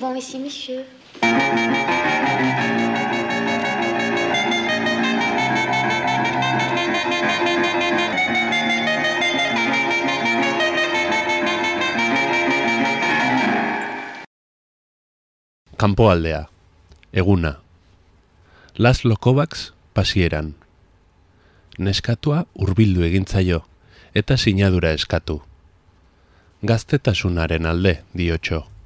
souvent ici, monsieur. Kanpoaldea. Eguna. Laszlo Kovacs pasieran. Neskatua hurbildu egintzaio eta sinadura eskatu. Gaztetasunaren alde, diotxo.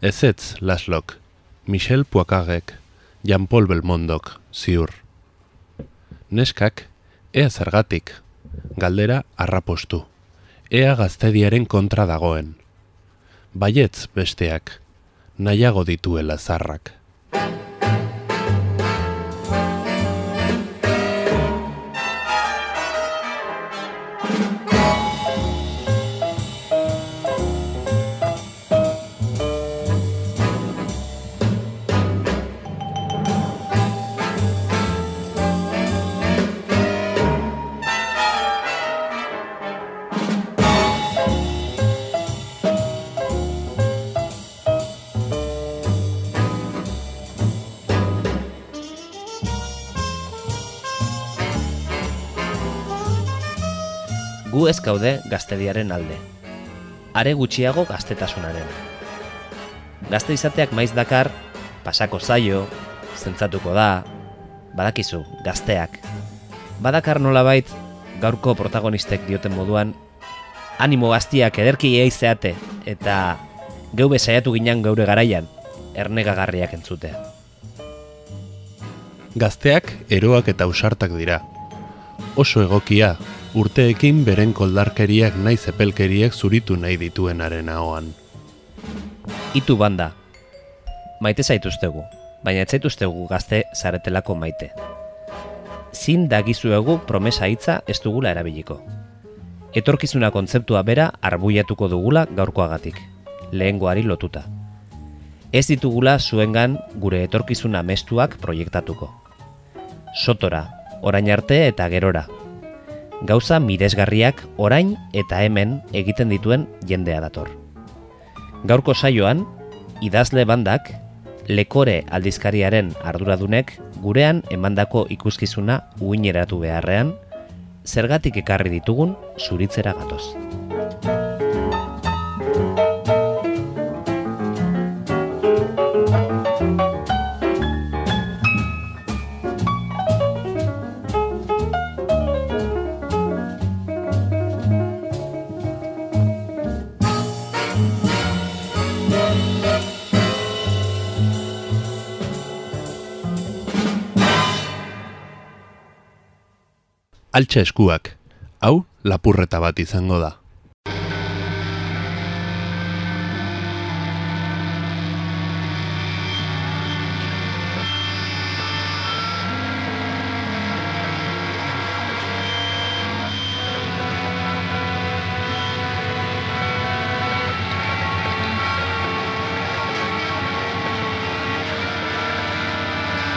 Ezetz, Laslok, Michel Poakagek, Jean-Paul Belmondok, ziur. Neskak, ea zergatik, galdera arrapostu. Ea gaztediaren kontra dagoen. Baietz besteak, nahiago dituela zarrak. Gu ez gaude gaztediaren alde. Are gutxiago gaztetasunaren. Gazte izateak maiz dakar, pasako zaio, zentzatuko da, badakizu, gazteak. Badakar nolabait, gaurko protagonistek dioten moduan, animo gaztiak ederki eizeate eta geube saiatu ginen geure garaian, ernegagarriak entzutea. Gazteak eroak eta usartak dira. Oso egokia, urteekin beren koldarkeriak nahi zepelkeriak zuritu nahi dituenaren ahoan. Itu banda, maite zaituztegu, baina ez zaituztegu gazte zaretelako maite. Zin dagizuegu promesa hitza ez dugula erabiliko. Etorkizuna kontzeptua bera arbuiatuko dugula gaurkoagatik, lehengoari lotuta. Ez ditugula zuengan gure etorkizuna mestuak proiektatuko. Sotora, orain arte eta gerora. Gauza miresgarriak orain eta hemen egiten dituen jendea dator. Gaurko saioan, idazle bandak, lekore aldizkariaren arduradunek gurean emandako ikuskizuna uineratu beharrean, zergatik ekarri ditugun zuritzera gatoz. Altxa eskuak, hau lapurreta bat izango da.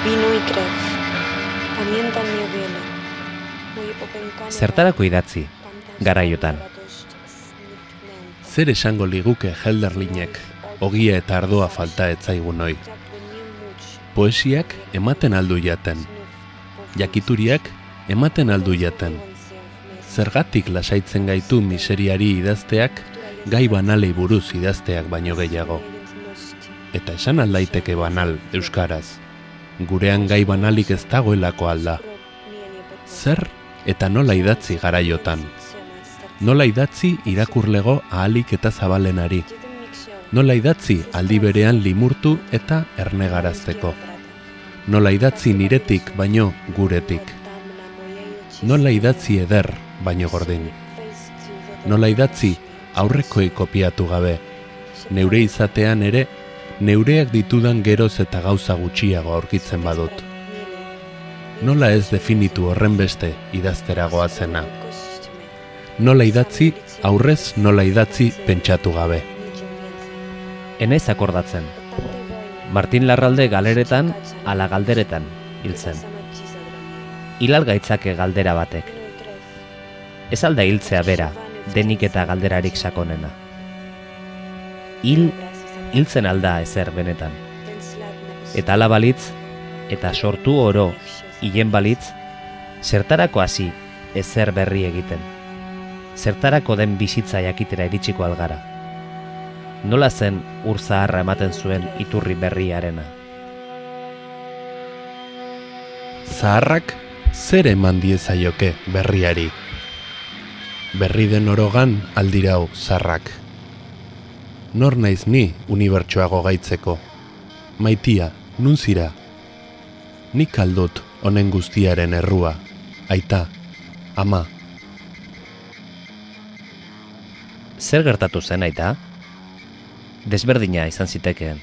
Vino y crez, pamienta mi popencana- Zertarako idatzi, garaiotan. Zer esango liguke Helderlinek, ogia eta ardoa falta etzaigun oi. Poesiak ematen aldu jaten, jakituriak ematen aldu jaten. Zergatik lasaitzen gaitu miseriari idazteak, gai banalei buruz idazteak baino gehiago. Eta esan aldaiteke banal euskaraz, gurean gai banalik ez dagoelako alda. Zer eta nola idatzi garaiotan? Nola idatzi irakurlego ahalik eta zabalenari? Nola idatzi aldi berean limurtu eta ernegarazteko? Nola idatzi niretik baino guretik? Nola idatzi eder baino gordin? Nola idatzi aurrekoei kopiatu gabe? Neure izatean ere, neureak ditudan geroz eta gauza gutxiago aurkitzen badut. Nola ez definitu horren beste idazteragoa zena? Nola idatzi, aurrez nola idatzi pentsatu gabe. Enaiz akordatzen. Martin Larralde galeretan ala galderetan hil zen. Hilal gaitzake galdera batek. Ez alda hiltzea bera, denik eta galderarik sakonena. Hil hiltzen alda ezer benetan. Eta ala balitz, eta sortu oro hilen balitz, zertarako hasi ezer berri egiten. Zertarako den bizitza jakitera iritsiko algara. Nola zen ur zaharra ematen zuen iturri berriarena. Zaharrak zer eman diezaioke berriari. Berri den orogan aldirau zarrak. Nor naiz ni unibertsuago gaitzeko. Maitia, nun zira? Nik aldut honen guztiaren errua. Aita, ama. Zer gertatu zen aita? Desberdina izan zitekeen.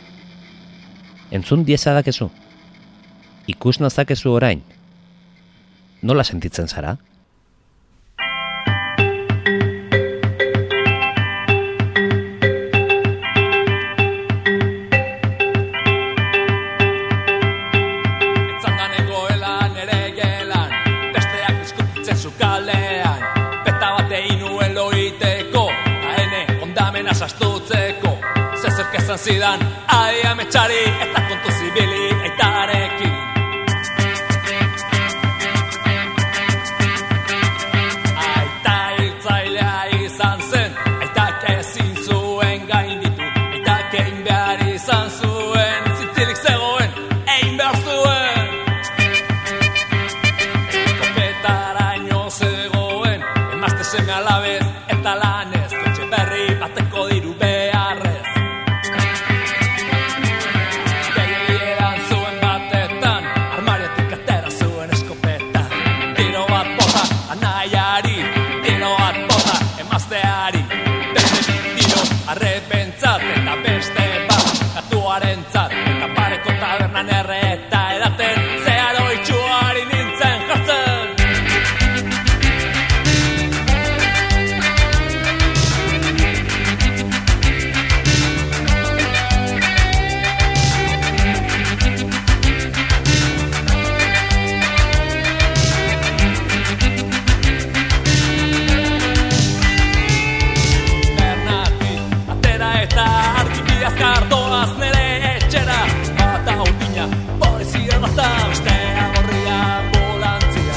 Entzun dieza dakezu? Ikus nazakezu orain? Nola sentitzen zara? Zidane, ahí a arrepentzat Eta beste argibiaz kardoaz nere etxera Bata urdina, polizia data, bestea gorria ambulantzia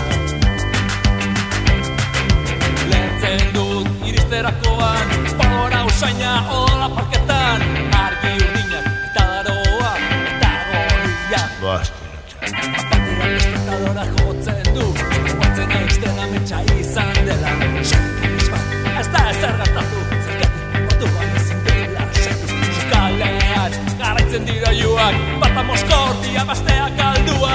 Lehentzen dut iristerakoan, pora usaina hola parketan Argi urdinak eta daroa eta gorria Batean espectadora jotzen du. Guatzen eiz dena metxa izan dela garaitzen dira joak Bata moskortia, bestea kaldua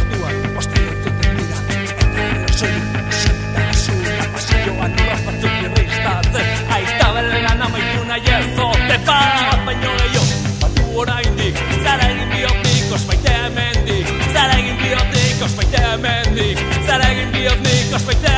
Orduan, posti entzuten dira Eta gero soilik, soitasuna Pasilloan urraz batzuk irristatzen. Aita beleran amaitu nahi ez Zote bat baino gehiago. Batu oraindik, zara egin biotik Osmaite hemendik, zara egin biotik Osmaite hemendik, zara egin biotik Osmaite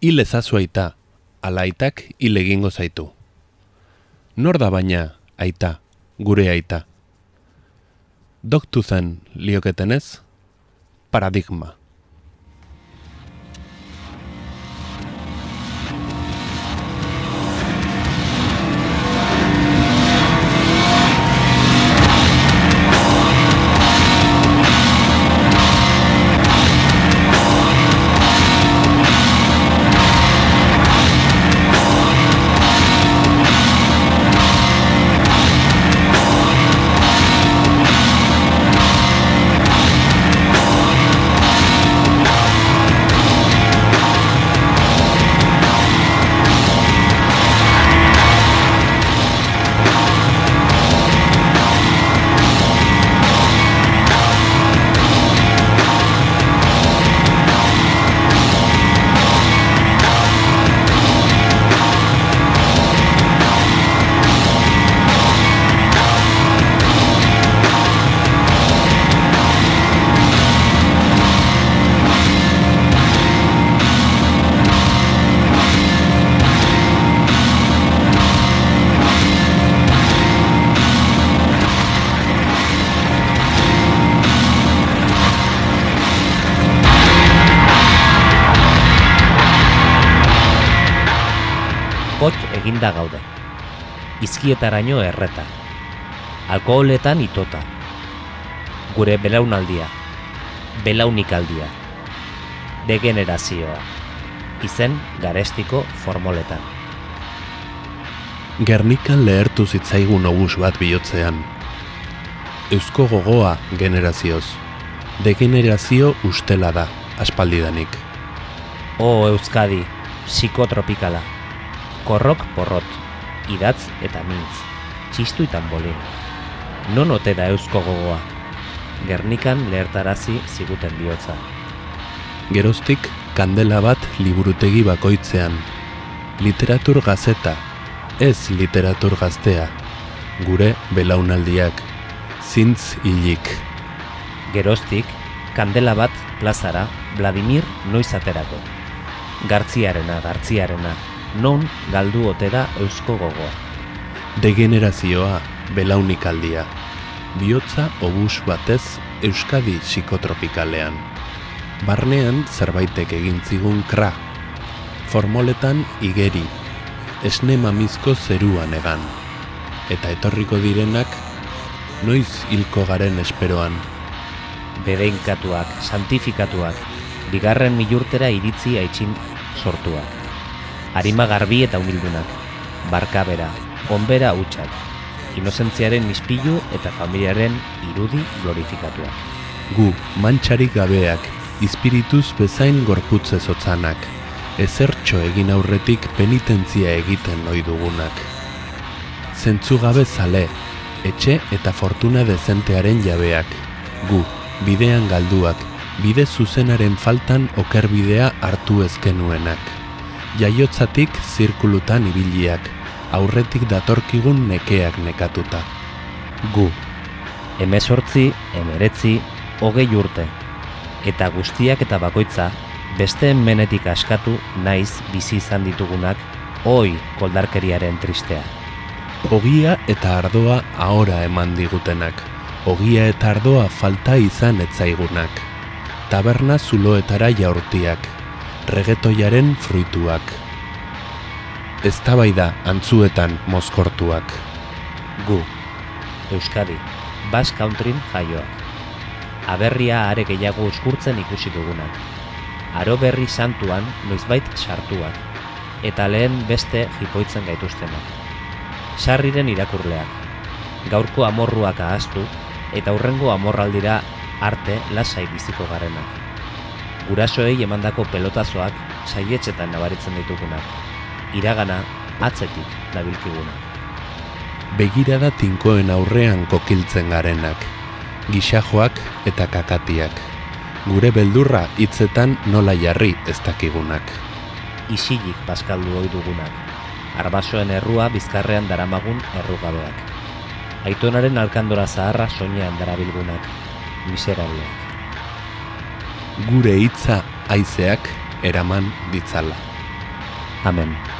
Hil ezazu aita, ala aitak hil egingo zaitu. Nor da baina aita, gure aita? Doktu zen lioketenez? paradigma. Eginda gaude. Izkietaraino erreta. Alkoholetan itota. Gure belaunaldia. Belaunikaldia. Degenerazioa. Izen garestiko formoletan. Gernikan lehertu zitzaigun obus bat bihotzean. Eusko gogoa generazioz. Degenerazio ustela da, aspaldidanik. O Euskadi, psikotropikala. Korrok porrot, idatz eta mintz, txistu itan bolin. Non ote da eusko gogoa? Gernikan lehertarazi ziguten bihotza. Geroztik kandela bat liburutegi bakoitzean. Literatur gazeta, ez literatur gaztea. Gure belaunaldiak, zintz hilik. Geroztik, kandela bat plazara Vladimir noiz aterako. Gartziarena, gartziarena, non galdu ote da eusko gogoa. Degenerazioa, belaunikaldia. Biotza obus batez Euskadi psikotropikalean. Barnean zerbaitek egin zigun kra. Formoletan igeri, esne mamizko zeruan egan. Eta etorriko direnak, noiz hilko garen esperoan. Bedeinkatuak, santifikatuak, bigarren milurtera iritzi aitsin sortuak. Arima garbi eta humildunak, barkabera, onbera hutsak, inozentziaren ispilu eta familiaren irudi glorifikatuak. Gu, mantxarik gabeak, izpirituz bezain gorputze zotzanak, ezertxo egin aurretik penitentzia egiten ohi dugunak. Zentzu gabe zale, etxe eta fortuna dezentearen jabeak, gu, bidean galduak, bide zuzenaren faltan okerbidea hartu ezkenuenak. Jaiotzatik zirkulutan ibiliak, aurretik datorkigun nekeak nekatuta. Gu, emezortzi, emeretzi, hogei urte, eta guztiak eta bakoitza, besteen menetik askatu naiz bizi izan ditugunak, oi koldarkeriaren tristea. Ogia eta ardoa ahora eman digutenak, ogia eta ardoa falta izan etzaigunak. Taberna zuloetara jaurtiak, regetoiaren fruituak. Eztabaida antzuetan mozkortuak. Gu, Euskadi, Basque Countryn jaioak. Aberria are gehiago uskurtzen ikusi dugunak. Aro berri santuan noizbait sartuak, eta lehen beste jipoitzen gaituztenak. Sarriren irakurleak, gaurko amorruak ahaztu, eta hurrengo amorraldira arte lasai biziko garenak. Gurasoei emandako pelotazoak saietxetan nabaritzen ditugunak. Iragana atzetik nabilkigunak. Begirada tinkoen aurrean kokiltzen garenak, gixajoak eta kakatiak. Gure beldurra hitzetan nola jarri ez dakigunak. Isilik paskaldu ohi dugunak. Arbasoen errua bizkarrean daramagun errugabeak. Aitonaren alkandora zaharra soinean darabilgunak. Miserableak. Gure hitza haizeak eraman ditzala. Amen.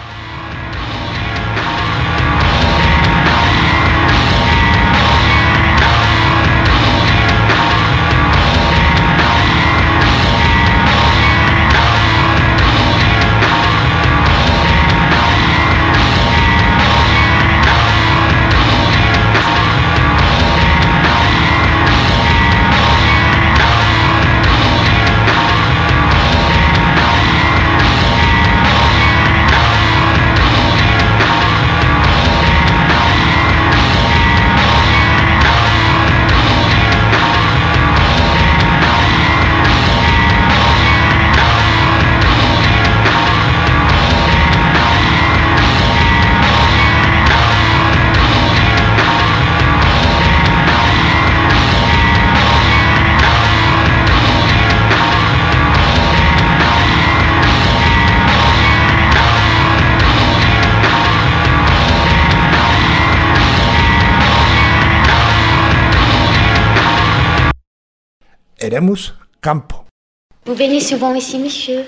Eremuz kanpo. Vous venez souvent ici, monsieur